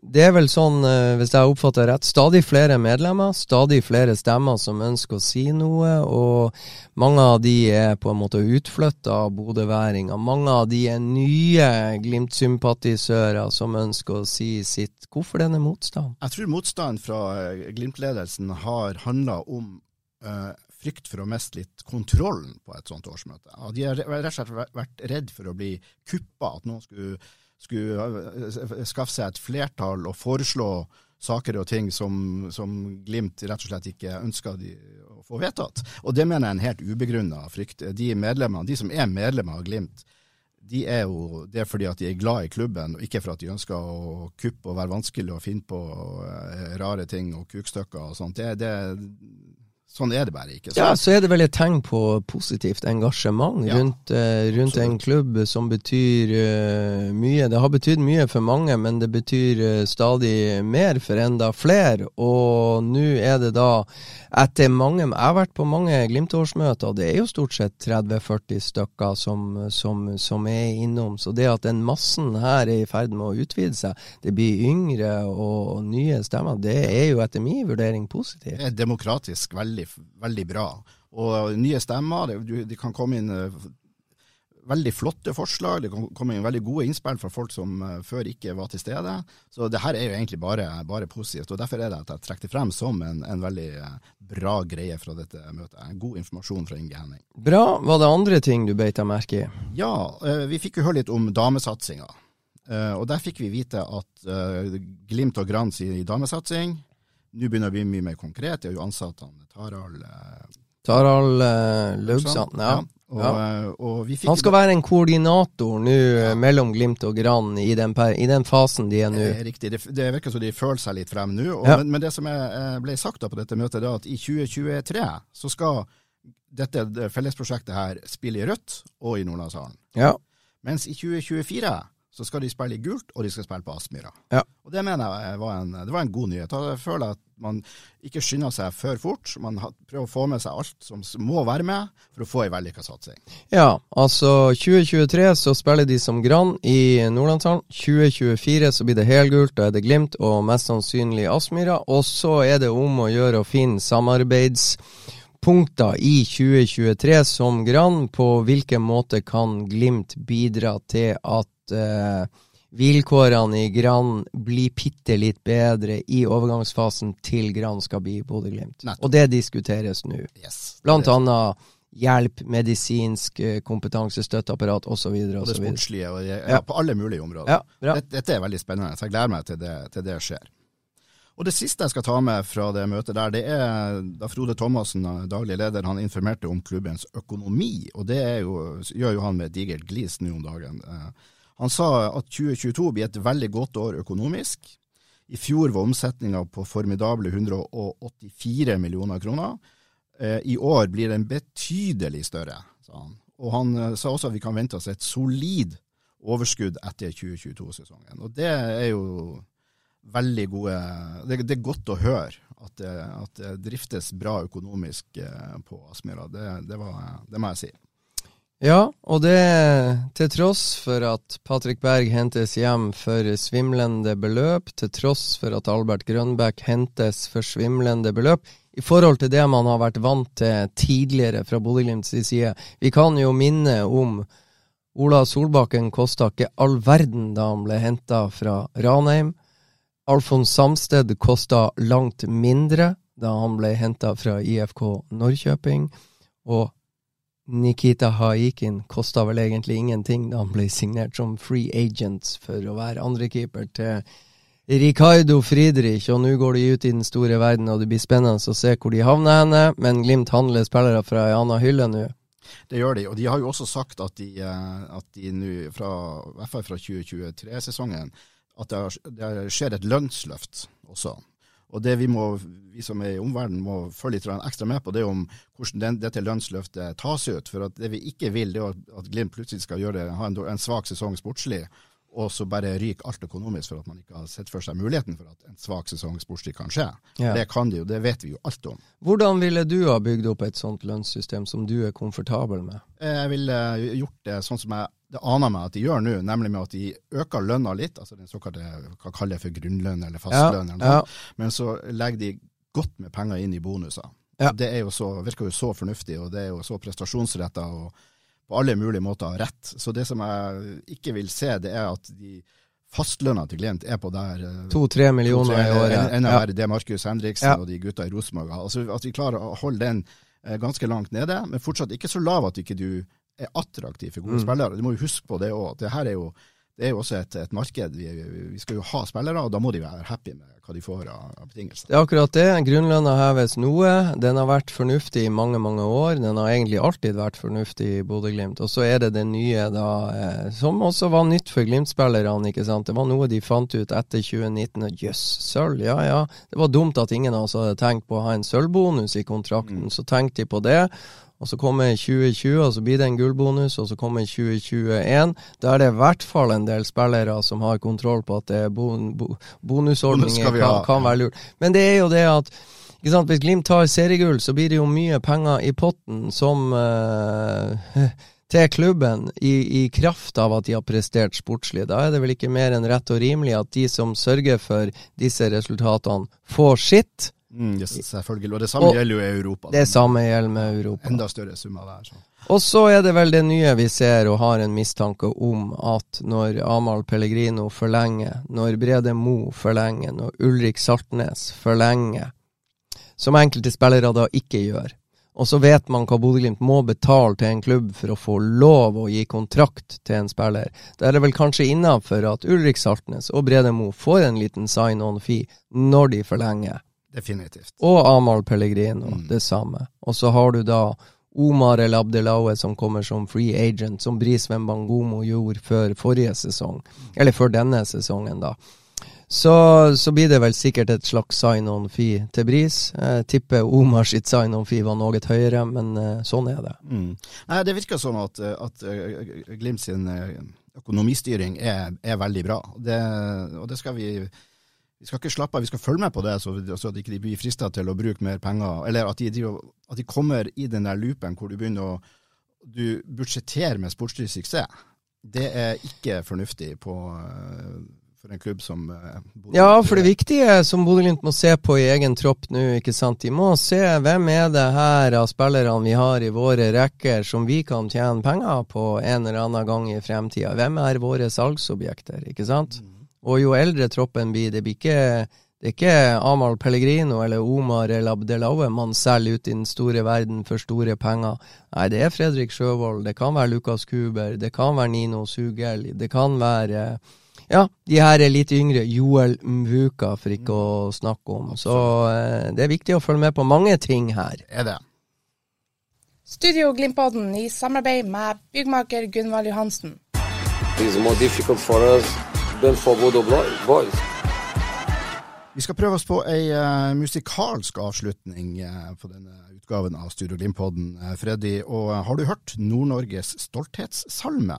det er vel sånn, eh, hvis jeg oppfatter rett, stadig flere medlemmer, stadig flere stemmer som ønsker å si noe, og mange av de er på en måte utflytta bodøværinger. Mange av de er nye Glimt-sympatisører som ønsker å si sitt. Hvorfor denne motstanden? Jeg tror motstanden fra eh, Glimt-ledelsen har handla om uh, frykt for å miste litt kontrollen på et sånt årsmøte. Ja, De har rett og slett vært redd for å bli kuppa, at noen skulle, skulle eh, skaffe seg et flertall og foreslå saker og ting som, som Glimt rett og slett ikke ønsker de å få vedtatt. Og det mener jeg er en helt ubegrunna frykt. De de som er medlemmer av Glimt, de er jo det er fordi at de er glad i klubben, og ikke for at de ønsker å kuppe og være vanskelig å finne på eh, rare ting og kukstykker og sånt. Det, det, sånn er det bare ikke. Så, Ja, så er det vel et tegn på positivt engasjement Ja, rundt, eh, rundt en klubb som betyr uh, mye. Det har betydd mye for mange, men det betyr uh, stadig mer for enda flere. Og nå er det da, etter mange Jeg har vært på mange Glimt-årsmøter, og det er jo stort sett 30-40 stykker som, som, som er innom. Så det at den massen her er i ferd med å utvide seg, det blir yngre og nye stemmer, det er jo etter min vurdering positivt. det er demokratisk veldig, veldig bra. Og nye stemmer, det, du- det kan komme inn eh, veldig flotte forslag, det kan komme inn veldig gode innspill fra folk som eh, før ikke var til stede. Så det her er jo egentlig bare, bare positivt. og Derfor er det at jeg trekker det frem som en, en veldig eh, bra greie fra dette møtet. God informasjon fra Inge Henning. Bra. Var det andre ting du beit deg merke i? Ja, vi fikk jo høre litt om damesatsinga. Og der fikk vi vite at Glimt og grans i damesatsing. Nå begynner det å bli mye mer konkret. De har jo ansatt han Tarald eh, Tarald uh, Laugsand. Ja. Og, Ja. eh, og vi Han skal være en koordinator nå ja. mellom Glimt og Gran i, den i den fasen de er nå. Det er riktig. Det, det virker som de føler seg litt frem nå. Ja. men, men det som er, eh, ble sagt da på dette møtet, er at i 2023 så skal dette det fellesprosjektet her spille i rødt og i Nordlandshallen. Ja. Mens i 2024 så skal de spille i gult, og de skal spille på Aspmyra. Ja. Og Det mener jeg var en, det var en god nyhet. Jeg føler at man ikke skynder seg for fort. Man prøver å få med seg alt som må være med for å få ei vellykka satsing. ja, altså 2023 så spiller de som grann i Nordlandshallen. 2024 så blir det helgult, da er det Glimt og mest sannsynlig Aspmyra. Og så er det om å gjøre å finne samarbeidspunkter i 2023 som grann, På hvilken måte kan Glimt bidra til at eh, vilkårene i grann blir bitte litt bedre i overgangsfasen til grann skal bli Bodø-Glimt. Og det diskuteres nå. Yes. Blant annet hjelp, medisinsk eh, kompetanse, støtteapparat osv. Og det osv. sportslige, og det, ja, Ja. på alle mulige områder. Ja. Dette, dette er veldig spennende, så jeg gleder meg til det, til det skjer. Og Det siste jeg skal ta med fra det møtet, der, det er da Frode Thomassen, daglig leder, han informerte om klubbens økonomi. og Det jo, gjør jo han med et digert glis nå om dagen. Eh, Han sa at 2022 blir et veldig godt år økonomisk. I fjor var omsetninga på formidable 184 millioner kroner. Eh, I år blir den betydelig større, sa han. Og han eh, sa også at vi kan vente oss et solid overskudd etter 2022-sesongen. Og det er jo veldig gode Det, det er godt å høre at det, at det driftes bra økonomisk eh, på Aspmyra. Det, det, det må jeg si. Ja, og det til tross for at Patrick Berg hentes hjem for svimlende beløp, til tross for at Albert Grønbæk hentes for svimlende beløp, i forhold til det man har vært vant til tidligere fra Bodø-Glimts side. Vi kan jo minne om Ola Solbakken kosta ikke all verden da han ble henta fra Ranheim. Alfons Samsted kosta langt mindre da han ble henta fra IFK Norrköping. Og Nikita Haikin kosta vel egentlig ingenting da han ble signert som free agent for å være andrekeeper til Ricardo Friedrich, og nå går de ut i den store verden, og det blir spennende å se hvor de havner henne, men Glimt handler spillere fra ei anna hylle nå. Det gjør de, og de har jo også sagt at de, eh, de nå, i hvert fall fra 2023-sesongen, at det, skjer et lønnsløft også. Og det vi, må, vi som er i omverdenen må følge litt ekstra med på, det er om hvordan den, dette lønnsløftet tas ut. For det vi ikke vil, det er at Glimt plutselig skal gjøre, ha en, en svak sesong sportslig, og så bare ryker alt økonomisk for at man ikke har sett for seg muligheten for at en svak sesong sportslig kan skje. Ja. Det kan de jo, det vet vi jo alt om. Hvordan ville du ha bygd opp et sånt lønnssystem som du er komfortabel med? Jeg ville gjort det sånn som jeg det aner meg at de gjør nå, nemlig med at de øker lønna litt, altså den såkalte hva kaller det for grunnlønn eller fastlønn, ja, ja. men så legger de godt med penger inn i bonuser. Ja. Det jo så, virker jo så fornuftig, og det er jo så prestasjonsretta og på alle mulige måter rett. Så det som jeg ikke vil se, det er at de fastlønna til Glimt er på der eh, To-tre millioner to, tre, i året. Enda verre det Markus Henriksen og de gutta i Rosenborg har. Altså, at vi klarer å holde den eh, ganske langt nede, men fortsatt ikke så lav at ikke du er attraktiv for gode mm. spillere. Du må jo huske på det òg. Det her er jo, det er jo også et, et marked. Vi, vi, skal jo ha spillere, og da må de være happy med hva de får av, betingelser. Det er akkurat det. Grunnlønna heves noe. Den har vært fornuftig i mange, mange år. Den har egentlig alltid vært fornuftig i Bodø-Glimt. Og så er det det nye, da, eh, som også var nytt for Glimt-spillerne. ikke sant? Det var noe de fant ut etter 2019. Jøss, yes, sølv, ja ja. Det var dumt at ingen av oss hadde tenkt på å ha en sølvbonus i kontrakten. Mm. Så tenkte de på det. Og så kommer 2020, og så blir det en gullbonus, og så kommer 2021. Da er det i hvert fall en del spillere som har kontroll på at det er bon, bo, bonusordninger kan, kan, være lurt. Men det er jo det at sant, hvis Glimt tar seriegull, så blir det jo mye penger i potten som uh, til klubben i, i, kraft av at de har prestert sportslig. Da er det vel ikke mer enn rett og rimelig at de som sørger for disse resultatene, får sitt. Mm, yes, selvfølgelig. Og det samme og gjelder jo i Europa. Det samme gjelder med Europa. Enda større summer der. Så. Og så er det vel det nye vi ser og har en mistanke om at når Amahl Pellegrino forlenger, når Brede Mo forlenger, når Ulrik Saltnes forlenger, som enkelte spillere da ikke gjør, og så vet man hva Bodø-Glimt må betale til en klubb for å få lov å gi kontrakt til en spiller. Da er det vel kanskje innafor at Ulrik Saltnes og Brede Mo får en liten sign-on-fee når de forlenger. Definitivt. Og Amahl Pellegrino, mm. det samme. Og så har du da Omar El Abdelaue som kommer som free agent, som Brisveen Bangomo gjorde før forrige sesong. Eller før denne sesongen, da. Så, så blir det vel sikkert et slags sign-on-fee til Bris. Jeg tipper Omar sitt sign-on-fee var noe høyere, men uh, sånn er det. Mm. Nei, Det virker sånn at, at uh, Glimt sin uh, økonomistyring er, er veldig bra. Det, og det skal vi vi skal ikke slappe av, vi skal følge med på det, så, så at de ikke blir frista til å bruke mer penger. Eller at de, at de, kommer i den der loopen hvor du begynner å du budsjetterer med sportslig suksess. Det er ikke fornuftig på, eh, for en klubb som eh, Bodø. Ja, for det viktige som Bodø-Glimt må se på i egen tropp nå, ikke sant. De må se hvem er det her av spillerne vi har i våre rekker som vi kan tjene penger på en eller annen gang i fremtida. Hvem er våre salgsobjekter, ikke sant. Mm. Og jo eldre troppen blir, det blir ikke det er ikke Amahl Pellegrino eller Omar eller Abdelaue man selger ut i den store verden for store penger. Nei, det er Fredrik Sjøvold, det kan være Lukas Kuber, det kan være Nino Sugel, det kan være ja, de her er litt yngre. Joel Mvuka, for ikke å snakke om. Så eh, det er viktig å følge med på mange ting her. Er det. Studio Glimpodden i samarbeid med byggmaker Gunvald Johansen. It's more difficult for us Ben Forward of Voice. Vi skal prøve oss på ei uh, musikalsk avslutning uh, på denne utgaven av Studio Glimt-podden. Uh, Freddy, og har du hørt Nord-Norges stolthetssalme?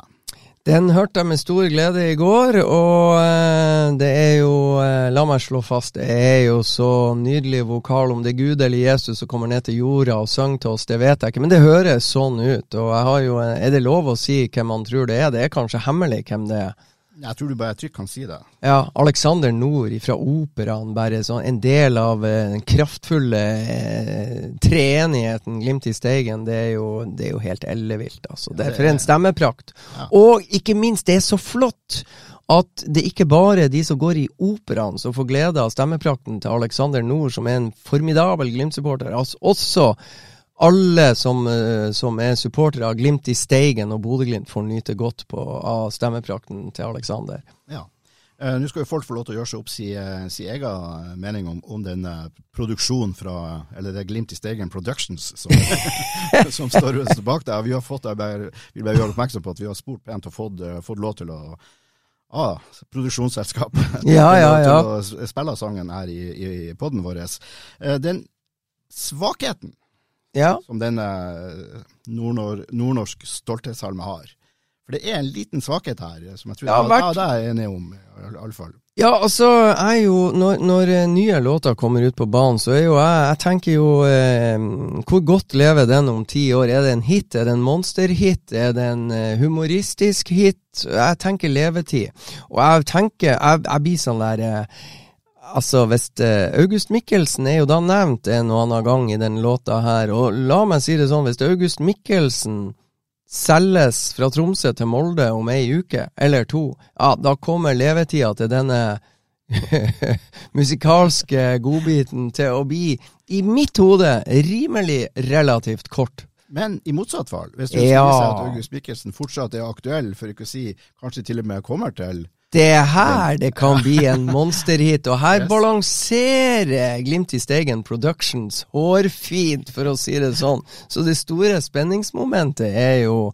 Den hørte jeg med stor glede i går, og det er jo La meg slå fast, det er jo så nydelig vokal om det er Gud eller Jesus som kommer ned til jorda og synger til oss, det vet jeg ikke, men det høres sånn ut. Og jo, er det lov å si hvem man tror det er? Det er kanskje hemmelig hvem det er? Jeg tror du bare trygt kan si det. Ja, Alexander Nord fra operaen, bare sånn en del av eh, den kraftfulle eh, treenigheten Glimt i Steigen, det er jo, det er jo helt ellevilt, altså. Det er for en stemmeprakt. Ja. Og ikke minst, det er så flott! at det ikke bare er de som går i operaen som får glede av stemmeprakten til Alexander Nord, som er en formidabel Glimt-supporter, altså også alle som, eh, som er supportere av Glimt i Steigen og Bodø-Glimt, får nyte godt på, av stemmeprakten til Aleksander. Ja. Eh, nå skal jo folk få lov til å gjøre seg opp sin si eh, egen mening om, om den produksjonen fra Eller det er Glimt i Steigen Productions som, som står bak der. Vi har fått, jeg bare, vil bare gjøre oppmerksom på at vi har spurt pent og fått, fått lov til å ah, produksjonsselskap ja, ja, ja. til å spille sangen her i, i poden vår. Den svakheten ja. som denne eh, nordnor nordnorsk stolthetssalme har. For det er en liten svakhet her, eh, som jeg tror ja, jeg, vært... ja, er enig om, iallfall. Ja, altså, jeg jo, når, når, eh, nye låter kommer ut på banen, så er jo jeg Jeg tenker jo eh, Hvor godt lever den om ti år? Er det en hit? Er det en monsterhit? Er det en humoristisk hit? Jeg tenker levetid. Og jeg tenker Jeg, jeg blir sånn der eh, Altså, hvis eh, August Mikkelsen er jo da nevnt en og annen gang i den låta her, og la meg si det sånn, hvis August Mikkelsen selges fra Tromsø til Molde om ei uke eller to, ja, da kommer levetida til denne musikalske godbiten til å bli, i mitt hode, rimelig relativt kort. Men i motsatt fall, hvis du ja. viser seg at August Mikkelsen fortsatt er aktuell, for ikke å si kanskje til og med kommer til det er her det kan bli en monsterhit, og her yes. balanserer Glimt i Steigen Productions hårfint, for å si det sånn. Så det store spenningsmomentet er jo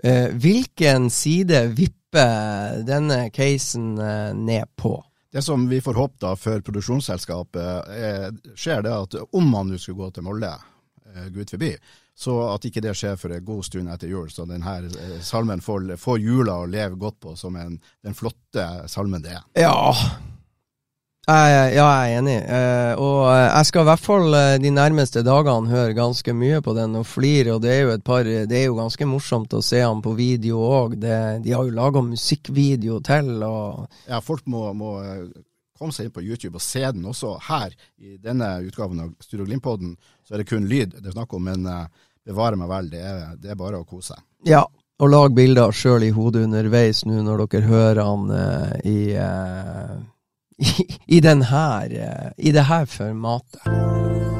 eh, hvilken side vipper denne casen eh, ned på? Det som vi får håpe da for produksjonsselskapet, er, skjer det at om man nå skulle gå til Molde, eh, gud forby, så at ikke det skjer for en god stund etter jul, så denne eh, salmen får, får jula å leve godt på som en, den flotte salmen det er. Ja, jeg, ja, jeg er enig. Eh, og eh, jeg skal i hvert fall de nærmeste dagene høre ganske mye på den og flire. Og det er jo et par Det er jo ganske morsomt å se han på video òg. De har jo laga musikkvideo til. Og ja, folk må, må kom seg inn på YouTube og se den også her. I denne utgaven av Studio Glimt-podden så er det kun lyd det er snakk om, men eh, bevare meg vel, det er, det er bare å kose seg. Ja, og lag bilder sjøl i hodet underveis nå når dere hører han uh, i, uh, i, i, den her, uh, i det her formatet.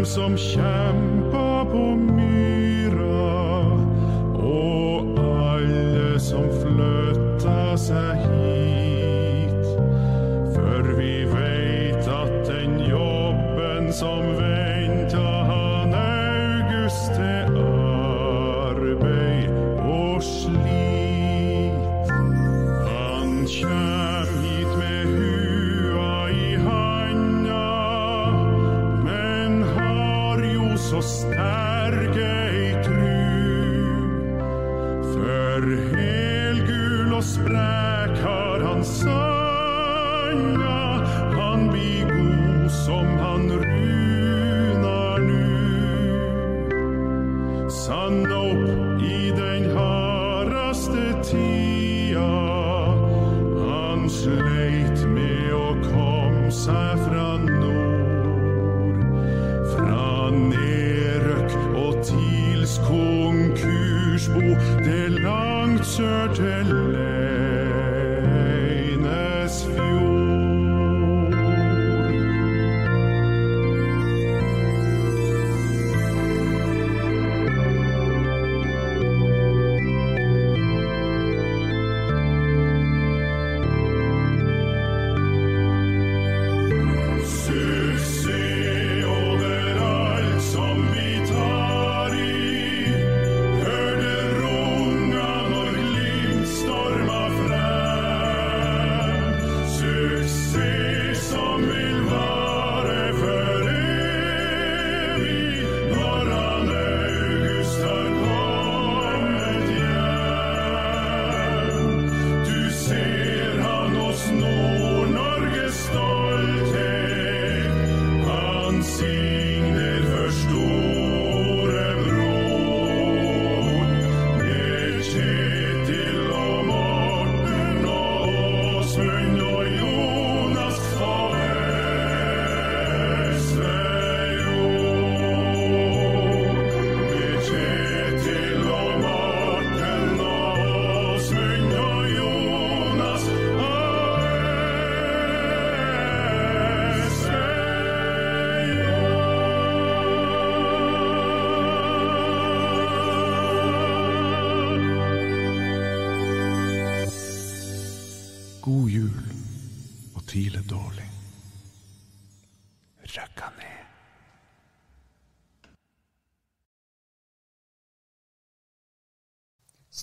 dem som kjemper på myr.